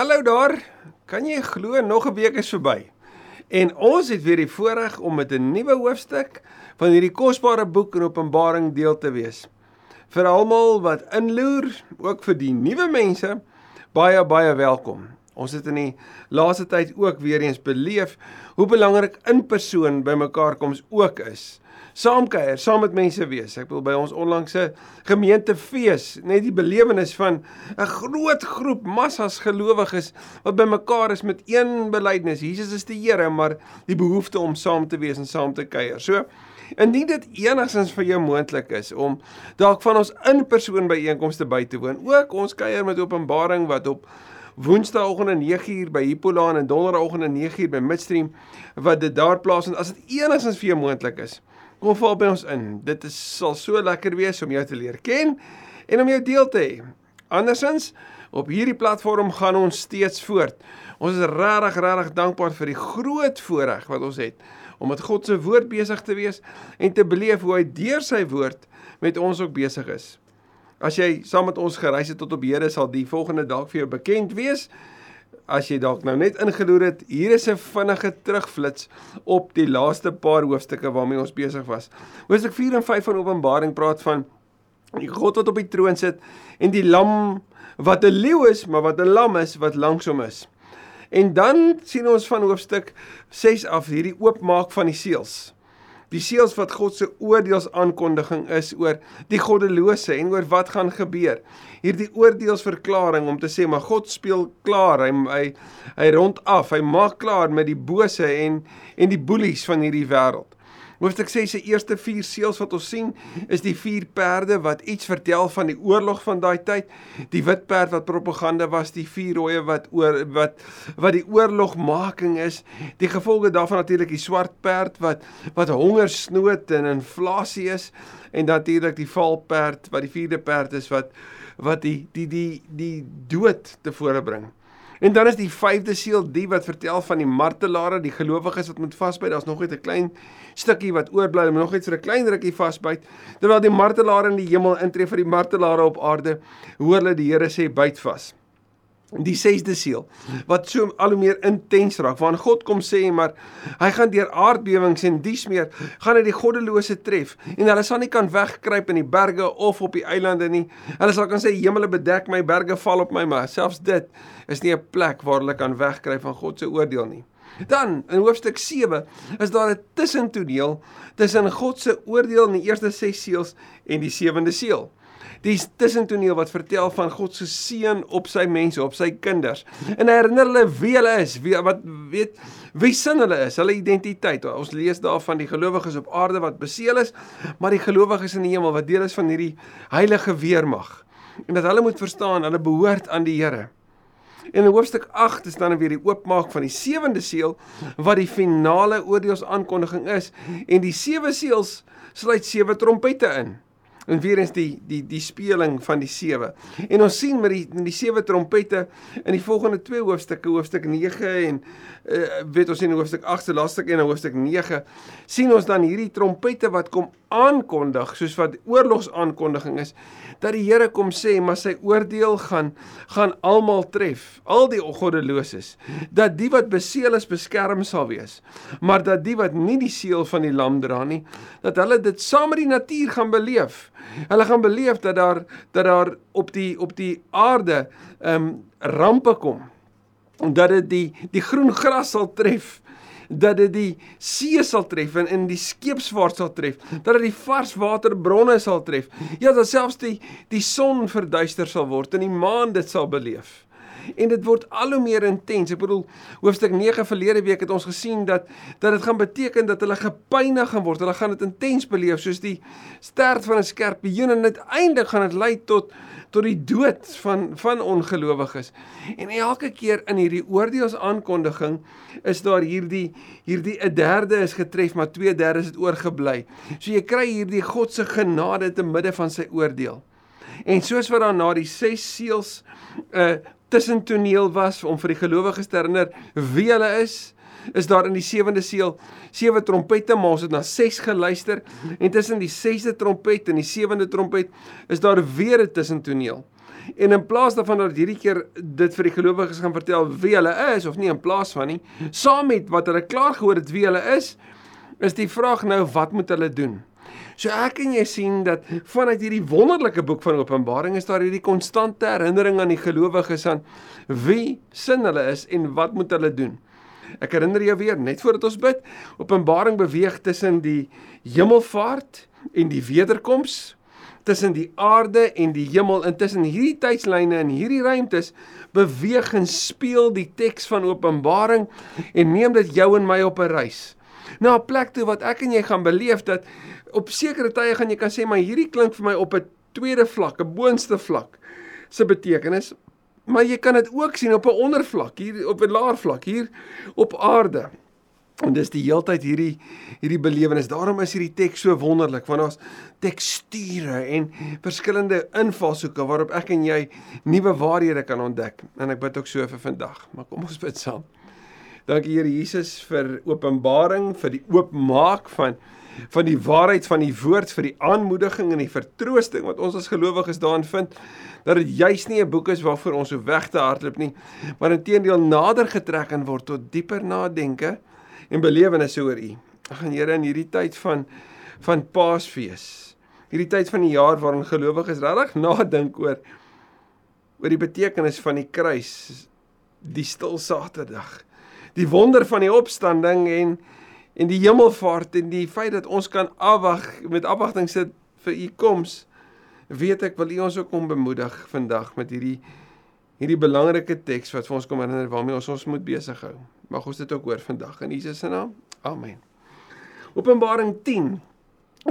Hallo daar. Kan jy glo nog 'n week is verby? En ons het weer die voorreg om met 'n nuwe hoofstuk van hierdie kosbare boek in Openbaring deel te wees. Vir almal wat inloer, ook vir die nuwe mense, baie baie welkom. Ons het in die laaste tyd ook weer eens beleef hoe belangrik in persoon by mekaar koms ook is saamkuier, saam met mense wees. Ek wil by ons onlangse gemeentefees net die belewenis van 'n groot groep massas gelowiges wat bymekaar is met een belydenis. Jesus is die Here, maar die behoefte om saam te wees en saam te kuier. So Indien dit enigstens vir jou moontlik is om dalk van ons in-persoon byeenkomste by te woon, ook ons kuier met Openbaring wat op Woensdaagoggend 9uur by Hippolaan en Donderdagoggend 9uur by Midstream wat dit daar plaasvind as dit enigstens vir jou moontlik is. Kom val by ons in. Dit is sal so lekker wees om jou te leer ken en om jou deel te hê. Andersins op hierdie platform gaan ons steeds voort. Ons is regtig regtig dankbaar vir die groot voorreg wat ons het om met God se woord besig te wees en te beleef hoe hy deur sy woord met ons ook besig is. As jy saam met ons gereis het tot op Here sal die volgende dalk vir jou bekend wees as jy dalk nou net ingeloer het, hier is 'n vinnige terugflits op die laaste paar hoofstukke waarmee ons besig was. Hoofstuk 4 en 5 van Openbaring praat van die God wat op die troon sit en die lam wat 'n leeu is, maar wat 'n lam is wat langsom is. En dan sien ons van hoofstuk 6 af hierdie oopmaak van die seels die seels wat God se oordeelsaankondiging is oor die goddelose en oor wat gaan gebeur. Hierdie oordeelsverklaring om te sê maar God speel klaar, hy hy, hy rond af, hy maak klaar met die bose en en die boelies van hierdie wêreld. Hoofstuk 6 se eerste 4 seels wat ons sien, is die vier perde wat iets vertel van die oorlog van daai tyd. Die wit perd wat propaganda was, die vier rooie wat oor wat wat die oorlogmaking is. Die gevolge daarvan natuurlik die swart perd wat wat hongersnood en inflasie is en natuurlik die valperd wat die vierde perd is wat wat die die die die dood tevore bring. En dan is die vyfde seël die wat vertel van die martelare, die gelowiges wat moet vasbyt. Daar's nog net 'n klein stukkie wat oorbly, maar nog net vir 'n klein rukkie vasbyt. Terwyl die martelare in die hemel intree vir die martelare op aarde, hoor hulle die Here sê byt vas die sesde seël wat so al hoe meer intens raak want God kom sê maar hy gaan deur aardbewings en dies meer gaan hy die goddelose tref en hulle sal nie kan wegkruip in die berge of op die eilande nie. Hulle sal kan sê hemele bedek my berge val op my maar selfs dit is nie 'n plek waar hulle kan wegkruip van God se oordeel nie. Dan in hoofstuk 7 is daar 'n tussentoneel tussen God se oordeel in die eerste 6 seëls en die sewende seël die tussentoneel wat vertel van God se seën op sy mense, op sy kinders. En hy herinner hulle wie hulle is, wie wat weet wie sin hulle is, hulle identiteit. Ons lees daarvan die gelowiges op aarde wat beseël is, maar die gelowiges in die hemel wat deel is van hierdie heilige weermag. En dat hulle moet verstaan, hulle behoort aan die Here. En in hoofstuk 8 is dan weer die oopmaak van die sewende seël wat die finale oordeelsaankondiging is en die sewe seëls sluit sewe trompette in en weer eens die die die speling van die sewe. En ons sien met die die sewe trompette in die volgende twee hoofstukke, hoofstuk 9 en uh, weet ons in hoofstuk 8 se laaste en hoofstuk 9 sien ons dan hierdie trompette wat kom aankondig soos wat oorlogsaankondiging is dat die Here kom sê maar sy oordeel gaan gaan almal tref. Al die goddeloses. Dat die wat beseël is beskerm sal wees. Maar dat die wat nie die seël van die lam dra nie dat hulle dit saam met die natuur gaan beleef. Hulle gaan beleef dat daar dat daar op die op die aarde ehm um, rampe kom. Dat dit die die groen gras sal tref dat dit die see sal tref en in die skeepsvaart sal tref, dat dit die vars waterbronne sal tref. Ja, dat selfs die die son verduister sal word en die maan dit sal beleef. En dit word al hoe meer intens. Ek bedoel, hoofstuk 9 verlede week het ons gesien dat dat dit gaan beteken dat hulle gepynig gaan word. Hulle gaan dit intens beleef soos die stert van 'n skerpioen en uiteindelik gaan dit lei tot tot die dood van van ongelowiges. En elke keer in hierdie oordeelsaankondiging is daar hierdie hierdie 'n derde is getref, maar 2/3 is dit oorgebly. So jy kry hierdie God se genade te midde van sy oordeel. En soos wat dan na die 6 seels 'n uh, tussentoneel was om vir die gelowiges te herinner wie hulle is, is daar in die sewende seël sewe trompette, maar ons het na 6 geluister en tussen die 6de trompet en die sewende trompet is daar weer 'n tussentoneel. En in plaas daarvan dat hierdie keer dit vir die gelowiges gaan vertel wie hulle is of nie in plaas van nie, saam met wat hulle klaar gehoor het wie hulle is, is die vraag nou wat moet hulle doen? So ek en jy sien dat vanuit hierdie wonderlike boek van Openbaring is daar hierdie konstante herinnering aan die gelowiges aan wie sin hulle is en wat moet hulle doen. Ek herinner jou weer net voordat ons bid, Openbaring beweeg tussen die hemelvaart en die wederkoms tussen die aarde en die hemel intussen hierdie tydslyne en hierdie ruimtes beweeg en speel die teks van Openbaring en neem dit jou en my op 'n reis na 'n plek toe wat ek en jy gaan beleef dat op sekere tye gaan jy kan sê maar hierdie klink vir my op 'n tweede vlak, 'n boonste vlak se betekenis maar jy kan dit ook sien op 'n ondervlak hier op 'n laer vlak hier op aarde En dis die heeltyd hierdie hierdie belewenis. Daarom is hierdie teks so wonderlik want ons teksture en verskillende invalshoeke waarop ek en jy nuwe waarhede kan ontdek. En ek bid ook so vir vandag. Maar kom ons bid saam. Dankie Here Jesus vir openbaring, vir die oopmaak van van die waarheid van die woord vir die aanmoediging en die vertroosting wat ons as gelowiges daarin vind dat dit juis nie 'n boek is waarvoor ons so weg te hardloop nie maar inteendeel nader getrek kan word tot dieper nadenke en belewennisse oor U. Ag en Here in hierdie tyd van van Paasfees. Hierdie tyd van die jaar waarin gelowiges regtig nadink oor oor die betekenis van die kruis, die stil Saterdag, die wonder van die opstanding en en die hemelvaart en die feit dat ons kan afwag met afwagting sit vir u koms. Weet ek wil u ons ook om bemoedig vandag met hierdie hierdie belangrike teks wat vir ons kom herinner waarmee ons ons moet besig hou. Mag ons dit ook hoor vandag in Jesus se naam. Amen. Openbaring 10.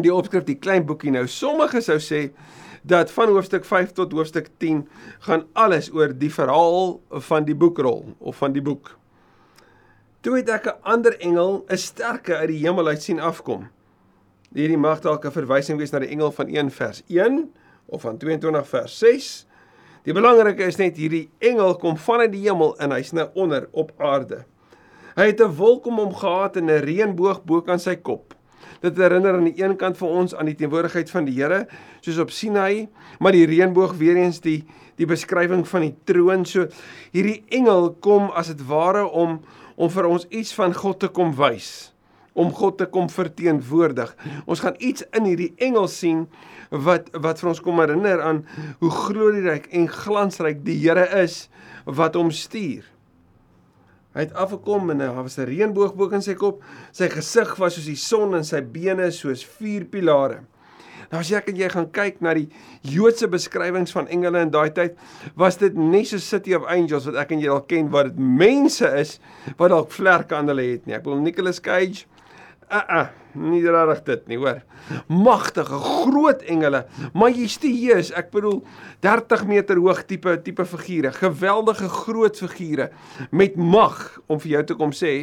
Die opskrif die klein boekie nou. Sommige sou sê dat van hoofstuk 5 tot hoofstuk 10 gaan alles oor die verhaal van die boekrol of van die boek. Toe het ek 'n ander engel, 'n sterke uit die hemel uit sien afkom. Hierdie mag dalk 'n verwysing wees na die engel van 1 vers 1 of van 22 vers 6. Die belangrike is net hierdie engel kom vanuit die hemel en hy's nou onder op aarde. Hy het 'n wolk om hom gehad en 'n reënboog bo kan sy kop. Dit herinner aan die een kant vir ons aan die teenwoordigheid van die Here, soos op Sinai, maar die reënboog weer eens die die beskrywing van die troon. So hierdie engel kom as dit ware om om vir ons iets van God te kom wys, om God te kom verteenwoordig. Ons gaan iets in hierdie engel sien wat wat vir ons kom herinner aan hoe glorieryk en glansryk die Here is wat hom stuur. Hy het afgekom en hy was 'n reënboog bo in sy kop. Sy gesig was soos die son en sy bene soos vier pilare. Nou as jy en jy gaan kyk na die Joodse beskrywings van engele in daai tyd, was dit nie so City of Angels wat ek en jy al ken wat dit mense is wat dalk vlerke aan hulle het nie. Ek bedoel Nicolas Cage uh uh nie regtig dit nie hoor magtige groot engele majestueus ek bedoel 30 meter hoog tipe tipe figure geweldige groot figure met mag om vir jou te kom sê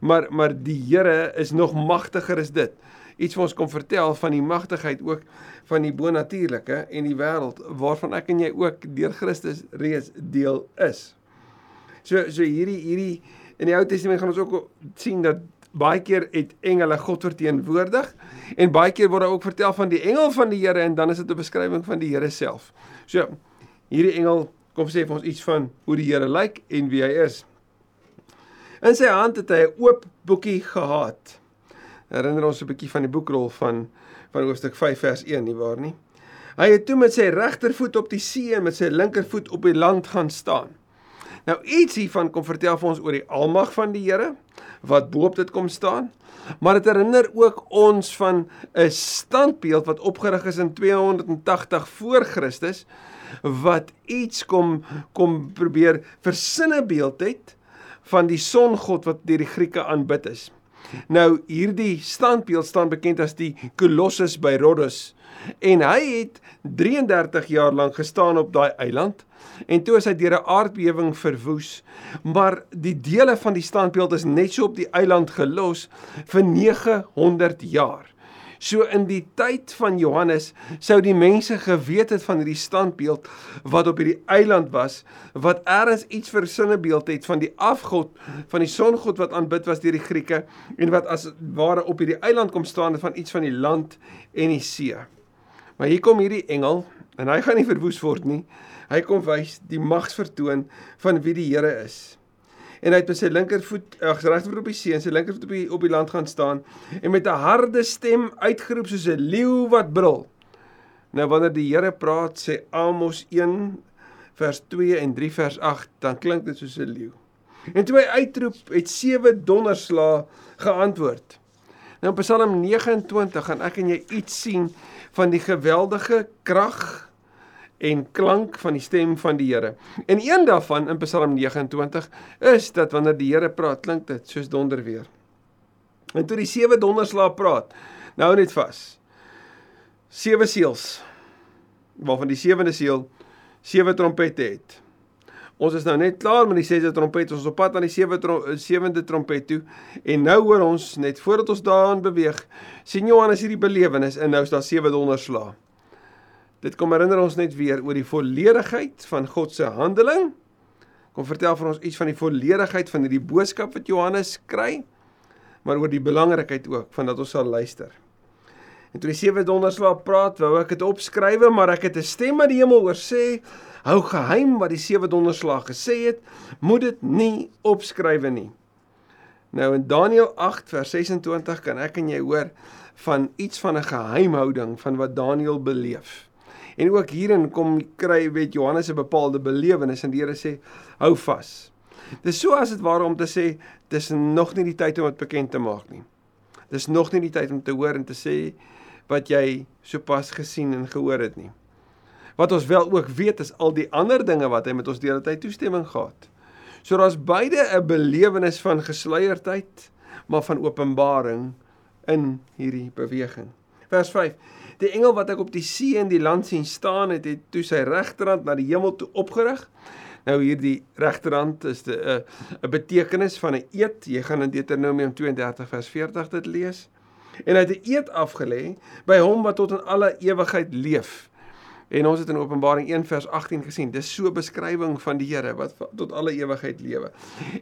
maar maar die Here is nog magtiger as dit iets wat ons kom vertel van die magtigheid ook van die bonatuurlike en die wêreld waarvan ek en jy ook deur Christus reeds deel is so so hierdie hierdie in die Ou Testament gaan ons ook sien dat baie keer het engele God verteenwoordig en baie keer word daar ook vertel van die engel van die Here en dan is dit 'n beskrywing van die Here self. So, hierdie engel kom sê vir ons iets van hoe die Here lyk en wie hy is. In sy hand het hy 'n oop boekie gehad. Herinner ons 'n bietjie van die boekrol van van hoofstuk 5 vers 1 nie waar nie. Hy het toe met sy regtervoet op die see en met sy linkervoet op die land gaan staan. Nou iets hiervan kom vertel vir ons oor die almag van die Here wat bo op dit kom staan. Maar dit herinner ook ons van 'n standbeeld wat opgerig is in 280 voor Christus wat iets kom kom probeer versinne beeld het van die songod wat deur die Grieke aanbid is. Nou hierdie standbeeld staan bekend as die Colossus by Rhodos. En hy het 33 jaar lank gestaan op daai eiland en toe is hy deur 'n aardbewing verwoes. Maar die dele van die standbeeld is net so op die eiland gelos vir 900 jaar So in die tyd van Johannes sou die mense geweet het van hierdie standbeeld wat op hierdie eiland was wat eers iets versinne beeld het van die afgod van die songod wat aanbid was deur die Grieke en wat as ware op hierdie eiland kom staan van iets van die land en die see. Maar hier kom hierdie engel en hy gaan nie verwoes word nie. Hy kom wys die magsvertoon van wie die Here is. En hy het met sy linkervoet ag regtervoet op die see en sy linkervoet op die op die land gaan staan en met 'n harde stem uitgeroep soos 'n leeu wat brul. Nou wanneer die Here praat, sê Amos 1 vers 2 en 3 vers 8, dan klink dit soos 'n leeu. En toe hy uitroep, het sewe donderslae geantwoord. Nou in Psalm 29 gaan ek en jy iets sien van die geweldige krag en klank van die stem van die Here. En een daarvan in Psalm 29 is dat wanneer die Here praat, klink dit soos donder weer. En toe die sewe donderslae praat, nou net vas. Sewe seels waarvan die sewende seël sewe trompette het. Ons is nou net klaar met die sesde trompet. Ons is op pad aan die sewe trom, sewende trompet toe. En nou hoor ons net voordat ons daaraan beweeg, sien Johannes hierdie belewenis en nou is daar sewe donderslae. Dit kom herinner ons net weer oor die volledigheid van God se handeling. Kom vertel vir ons iets van die volledigheid van hierdie boodskap wat Johannes kry, maar oor die belangrikheid ook van dat ons sal luister. En toe die sewe donderslae praat, wou ek dit opskrywe, maar ek het 'n stem uit die hemel hoor sê Hou geheim wat die sewe donderslag gesê het, moet dit nie opskrywe nie. Nou in Daniël 8 vers 26 kan ek en jy hoor van iets van 'n geheimhouding van wat Daniël beleef. En ook hierin kom kry weet Johannes 'n bepaalde belewenis en die Here sê hou vas. Dis so as dit ware om te sê dis nog nie die tyd om dit bekend te maak nie. Dis nog nie die tyd om te hoor en te sê wat jy sopas gesien en gehoor het nie. Wat ons wel ook weet is al die ander dinge wat hy met ons deur tyd toestemming gehad. So daar's beide 'n belewenis van gesluierdheid, maar van openbaring in hierdie beweging. Vers 5. Die engel wat ek op die see en die land sien staan het, het toe sy regterhand na die hemel toe opgerig. Nou hierdie regterhand is 'n 'n 'n betekenis van 'n eed. Jy gaan in Deuteronomium 32 vers 40 dit lees. En hy het 'n eed afgelê by hom wat tot in alle ewigheid leef. En ons het in Openbaring 1 vers 18 gesien, dis so 'n beskrywing van die Here wat tot alle ewigheid lewe.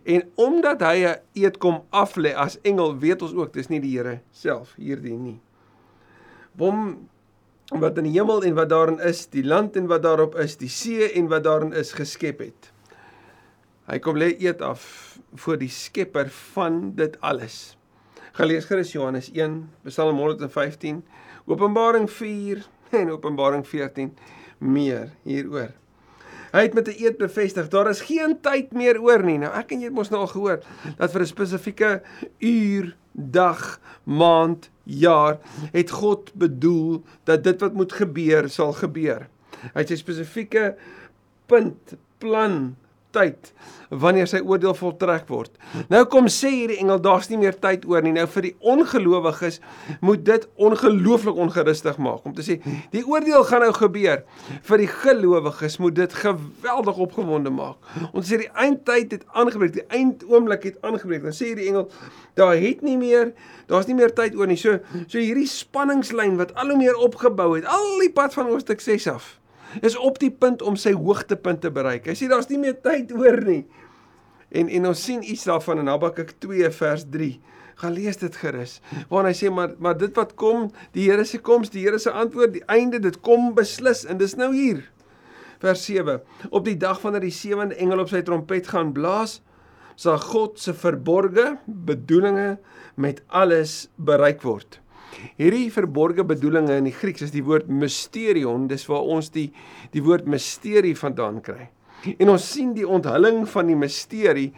En omdat hy 'n eed kom aflê as engel, weet ons ook dis nie die Here self hierdie nie. Hom wat in die hemel en wat daarin is, die land en wat daarop is, die see en wat daarin is geskep het. Hy kom lê eed af voor die Skepper van dit alles. Gelees Christus Johannes 1, Psalm 115, Openbaring 4 en Openbaring 14 meer hieroor. Hy het met 'n eed bevestig, daar is geen tyd meer oor nie. Nou ek en jy het mos nou al gehoor dat vir 'n spesifieke uur, dag, maand, jaar het God bedoel dat dit wat moet gebeur sal gebeur. Hy het 'n spesifieke punt, plan tyd wanneer sy oordeel voltrek word. Nou kom sê hierdie engel daar's nie meer tyd oor nie. Nou vir die ongelowiges moet dit ongelooflik ongerustig maak om te sê die oordeel gaan nou gebeur. Vir die gelowiges moet dit geweldig opgewonde maak. Ons sê die eindtyd het aangebreek, die eindoomblik het aangebreek. Dan sê hierdie engel daar het nie meer daar's nie meer tyd oor nie. So so hierdie spanningslyn wat al hoe meer opgebou het, al die pad van hoofstuk 6 af is op die punt om sy hoogtepunt te bereik. Hy sê daar's nie meer tyd oor nie. En en ons sien iets daarvan in Habakuk 2 vers 3. Gaan lees dit gerus. Waar hy sê maar maar dit wat kom, die Here se koms, die Here se antwoord, die einde, dit kom beslis en dis nou hier. Vers 7. Op die dag wanneer die sewende engel op sy trompet gaan blaas, sal God se verborgde bedoelinge met alles bereik word. Hierdie verborgde bedoelinge in die Grieks is die woord mysterion, dis waar ons die die woord misterie vandaan kry. En ons sien die onthulling van die misterie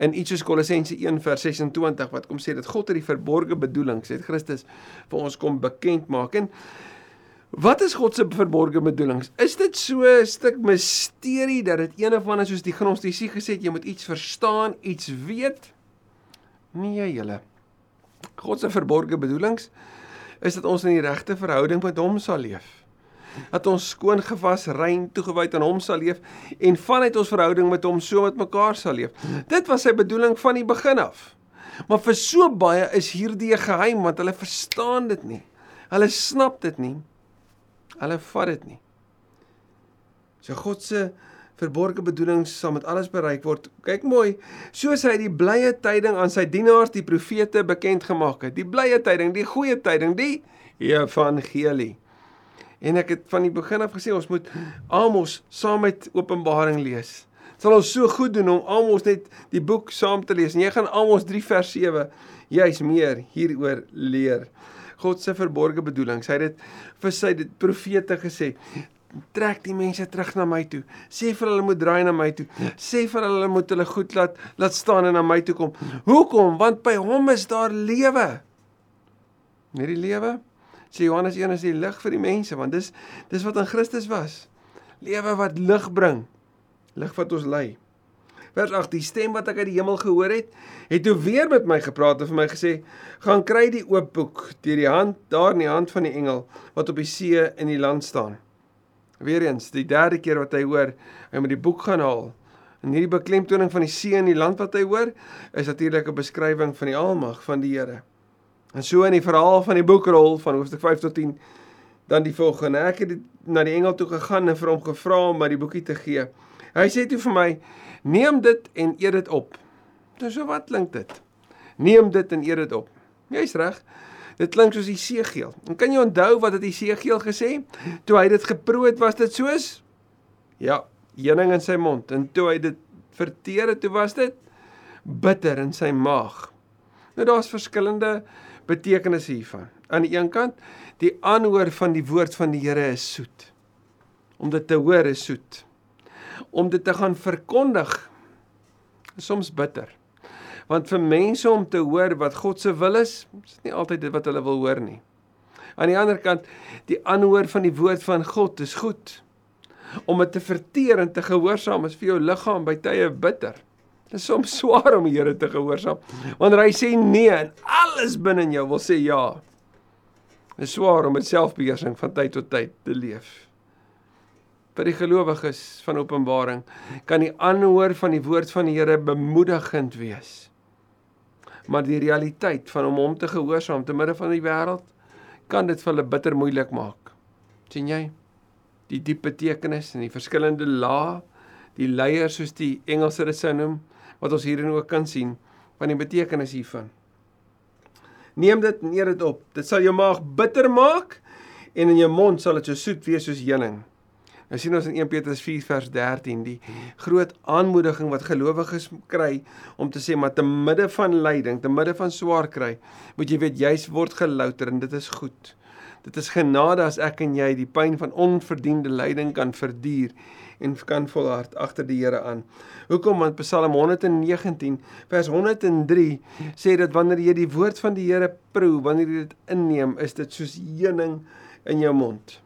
in iets soos Kolossense 1:26 wat kom sê dat God het die verborgde bedoelings, het Christus vir ons kom bekend maak. En wat is God se verborgde bedoelings? Is dit so 'n stuk misterie dat dit een of ander soos die gnostisie gesê het jy moet iets verstaan, iets weet? Nee, julle. God se verborgde bedoelings is dat ons in die regte verhouding met hom sal leef. Dat ons skoon gewas, rein, toegewyd aan hom sal leef en vanuit ons verhouding met hom so met mekaar sal leef. Dit was sy bedoeling van die begin af. Maar vir so baie is hierdie 'n geheim want hulle verstaan dit nie. Hulle snap dit nie. Hulle vat dit nie. So God se verborgde bedoelings sal met alles bereik word. Kyk mooi, soos hy die blye tyding aan sy dienaars, die profete bekend gemaak het. Die blye tyding, die goeie tyding, die evangelie. En ek het van die begin af gesê ons moet Amos saam met Openbaring lees. Dit sal ons so goed doen om Amos net die boek saam te lees. En jy gaan Amos 3 vers 7 juis meer hieroor leer. God se verborgde bedoelings. Hy het dit vir sy profete gesê. Trek die mense terug na my toe. Sê vir hulle moet draai na my toe. Sê vir hulle moet hulle goed laat laat staan en na my toe kom. Hoekom? Want by hom is daar lewe. Net die lewe. Sê Johannes 1 is die lig vir die mense want dis dis wat in Christus was. Lewe wat lig bring. Lig wat ons lei. Vers 8: Die stem wat ek uit die hemel gehoor het, het toe weer met my gepraat en vir my gesê: "Gaan kry die oop boek deur die hand daar in die hand van die engel wat op die see in die land staan." Weereens, die derde keer wat hy hoor, hy moet die boek gaan haal. En hierdie beklemtoning van die see in die land wat hy hoor, is natuurlik 'n beskrywing van die almag van die Here. En so in die verhaal van die boekrol van hoofstuk 5 tot 10 dan die volgende. Ek het na die engel toe gegaan en vir hom gevra om my die boekie te gee. Hy sê toe vir my: Neem dit en eet dit op. Nou so wat klink dit? Neem dit en eet dit op. Jy's reg. Dit klink soos Isegiel. En kan jy onthou wat het Isegiel gesê? Toe hy dit geproe het, was dit soos ja, heuning in sy mond en toe hy dit verteer het, toe was dit bitter in sy maag. Nou daar's verskillende betekenisse hiervan. Aan die een kant, die aanhoor van die woord van die Here is soet. Om dit te hoor is soet om dit te gaan verkondig is soms bitter. Want vir mense om te hoor wat God se wil is, is nie altyd dit wat hulle wil hoor nie. Aan die ander kant, die aanhoor van die woord van God is goed. Om dit te verteer en te gehoorsaam is vir jou liggaam by tye bitter. Dit is soms swaar om die Here te gehoorsaam. Wanneer hy sê nee en alles binne in jou wil sê ja. Dit is swaar om met selfbeheersing van tyd tot tyd te leef vir die gelowiges van Openbaring kan die aanhoor van die woord van die Here bemoedigend wees. Maar die realiteit van om hom te gehoorsaam te midde van die wêreld kan dit vir hulle bitter moeilik maak. sien jy? Die diep betekenis en die verskillende lae, die leiers soos die Engelse dit sou noem, wat ons hierin ook kan sien van die betekenis hiervan. Neem dit en eet dit op. Dit sal jou maag bitter maak en in jou mond sal dit so soet wees soos heuning. Nou sien ons in 1 Petrus 4 vers 13 die groot aanmoediging wat gelowiges kry om te sê maar te midde van lyding, te midde van swaar kry, moet jy weet jy's word gelouter en dit is goed. Dit is genade as ek en jy die pyn van onverdiende lyding kan verduur en kan volhard agter die Here aan. Hoekom? Want Psalm 119 vers 103 sê dat wanneer jy die woord van die Here proe, wanneer jy dit inneem, is dit soos heuning in jou mond.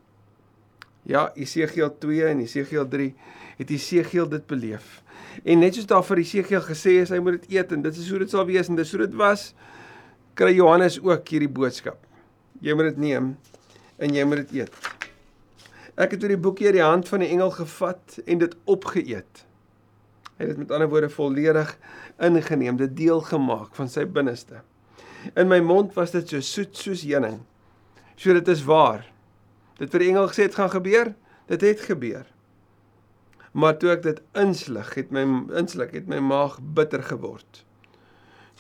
Ja, Esegiel 2 en Esegiel 3 het Esegiel dit beleef. En net soos daar vir Esegiel gesê is hy moet dit eet en dit is hoe dit sal wees en dis hoe dit was, kry Johannes ook hierdie boodskap. Jy moet dit neem en jy moet dit eet. Ek het oor die boekie uit die hand van die engel gevat en dit opgeëet. Hy het dit met ander woorde volledig ingeneem, dit deel gemaak van sy binneste. In my mond was dit so soet soos heuning. So dit is waar dit vir die engel gesê het gaan gebeur, dit het gebeur. Maar toe ek dit insluk, het my insluk het my maag bitter geword.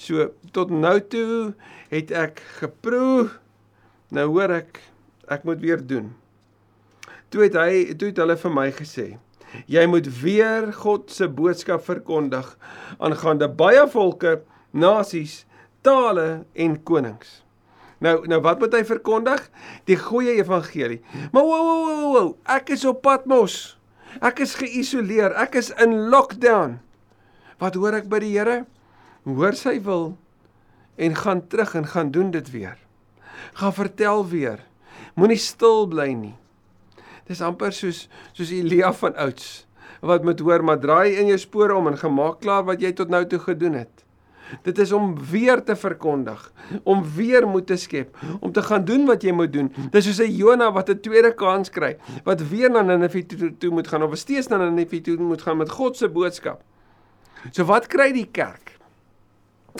So tot nou toe het ek geproe. Nou hoor ek ek moet weer doen. Toe het hy toe het hulle vir my gesê jy moet weer God se boodskap verkondig aangaande baie volke, nasies, tale en konings. Nou nou wat moet hy verkondig? Die goeie evangelie. Maar wow wow wow ek is op Patmos. Ek is geïsoleer. Ek is in lockdown. Wat hoor ek by die Here? Hoor sy wil en gaan terug en gaan doen dit weer. Gaan vertel weer. Moenie stil bly nie. Dis amper soos soos Elia van ouds wat moet hoor maar draai in jou spore om en gemaak klaar wat jy tot nou toe gedoen het. Dit is om weer te verkondig, om weer moed te skep, om te gaan doen wat jy moet doen. Dis soos 'n Jona wat 'n tweede kans kry, wat weer na Ninive toe, toe moet gaan of steeds na Ninive toe moet gaan met God se boodskap. So wat kry die kerk?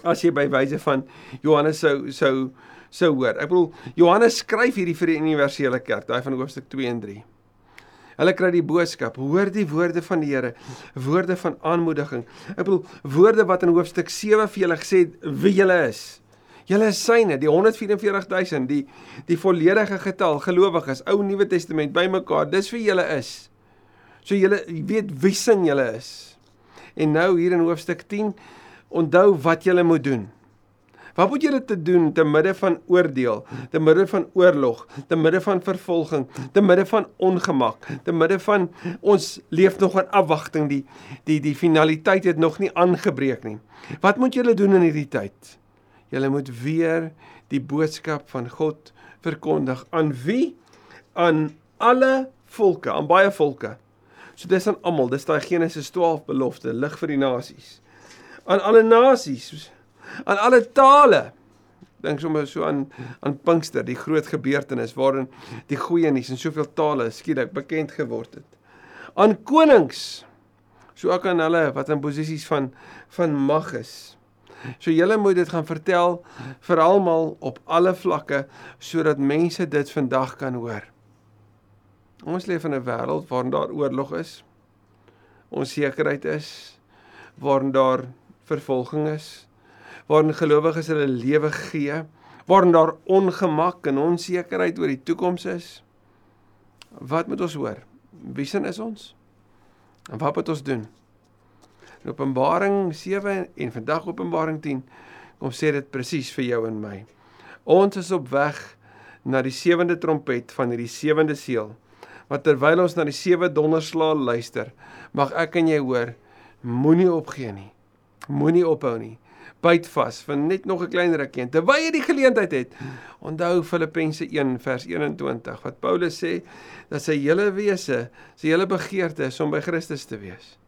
As jy by wyse van Johannes sou sou sou hoor. Ek bedoel Johannes skryf hierdie vir die universele kerk, daai van hoofstuk 2 en 3. Hulle kry die boodskap, hoor die woorde van die Here, woorde van aanmoediging. Ek bedoel woorde wat in hoofstuk 7 vir julle gesê het wie julle is. Julle is syne, die 144000, die die volledige getal gelowiges, Ou Nuwe Testament bymekaar. Dis vir julle is. So julle weet wie sin julle is. En nou hier in hoofstuk 10, onthou wat julle moet doen. Wat moet julle te doen te midde van oordeel, te midde van oorlog, te midde van vervolging, te midde van ongemak, te midde van ons leef nog in afwagting, die die die finaliteit het nog nie aangebreek nie. Wat moet julle doen in hierdie tyd? Julle moet weer die boodskap van God verkondig aan wie? Aan alle volke, aan baie volke. So dis aan almal, dis daai Genesis 12 belofte, lig vir die nasies. Aan alle nasies, aan alle tale. Dink sommer so aan aan Pinkster, die groot gebeurtenis waarin die goeie nuus in soveel tale skielik bekend geword het. Aan konings, so ook aan hulle wat in posisies van van mag is. So julle moet dit gaan vertel vir almal op alle vlakke sodat mense dit vandag kan hoor. Ons leef in 'n wêreld waarin daar oorlog is. Onsekerheid is waarin daar vervolging is. Waarin gelowiges hulle lewe gee, waarin daar ongemak en onsekerheid oor die toekoms is. Wat moet ons hoor? Wie sin is ons? En wat moet ons doen? In Openbaring 7 en vandag Openbaring 10 kom sê dit presies vir jou en my. Ons is op weg na die sewende trompet van hierdie sewende seël. Maar terwyl ons na die sewe donderslae luister, mag ek en jy hoor, moenie opgee nie. Moenie ophou nie. Byt vas vir net nog 'n klein rukkie terwyl jy die geleentheid het. Onthou Filippense 1 vers 21 wat Paulus sê dat sy hele wese, sy hele begeerte is om by Christus te wees.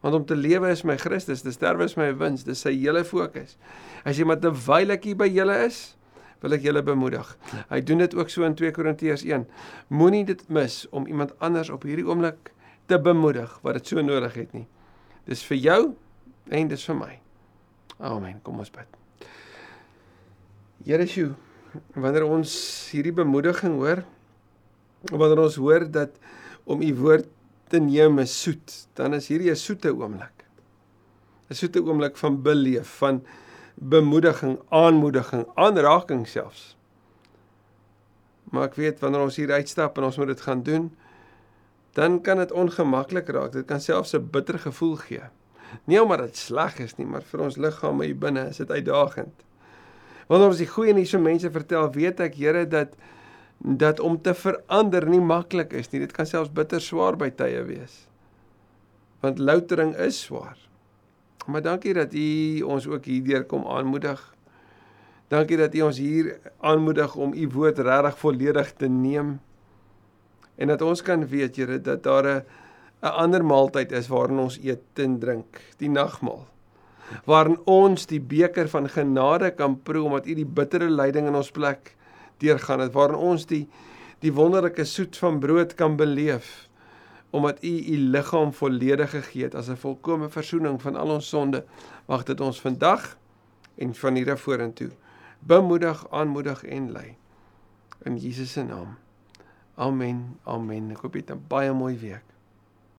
Want om te lewe is my Christus, te sterwe is my wins, dis sy hele fokus. As jy maar terwyl ek hier by julle is, wil ek julle bemoedig. Hy doen dit ook so in 2 Korintiërs 1. Moenie dit mis om iemand anders op hierdie oomblik te bemoedig wat dit so nodig het nie. Dis vir jou en dis vir my. Amen. Kom ons bid. Here Jesu, wanneer ons hierdie bemoediging hoor, wanneer ons hoor dat om u woord te neem is soet, dan is hierdie 'n soete oomblik. 'n Soete oomblik van beleef, van bemoediging, aanmoediging, aanraking selfs. Maar ek weet wanneer ons hier uitstap en ons moet dit gaan doen, dan kan dit ongemaklik raak. Dit kan selfs 'n bitter gevoel gee. Nie omdat dit sleg is nie, maar vir ons liggame hier binne is dit uitdagend. Wanneer ons die goeie nuus vir mense vertel, weet ek Here dat dat om te verander nie maklik is nie. Dit kan selfs bitter swaar by tye wees. Want loutering is swaar. Maar dankie dat U ons ook hierdeur kom aanmoedig. Dankie dat U ons hier aanmoedig om U woord regtig volledig te neem. En dat ons kan weet, Here, dat daar 'n 'n ander maaltyd is waarin ons eet en drink, die nagmaal. Waarin ons die beker van genade kan proe omdat U die bittere lyding in ons plek deurgaan het. Waarin ons die die wonderlike soet van brood kan beleef omdat u u liggaam volledig gegee het as 'n volkomme verzoening van al ons sonde. Mag dit ons vandag en van hier af vorentoe bemoedig aanmoedig en lei. In Jesus se naam. Amen amen. Ek hoop jy het 'n baie mooi week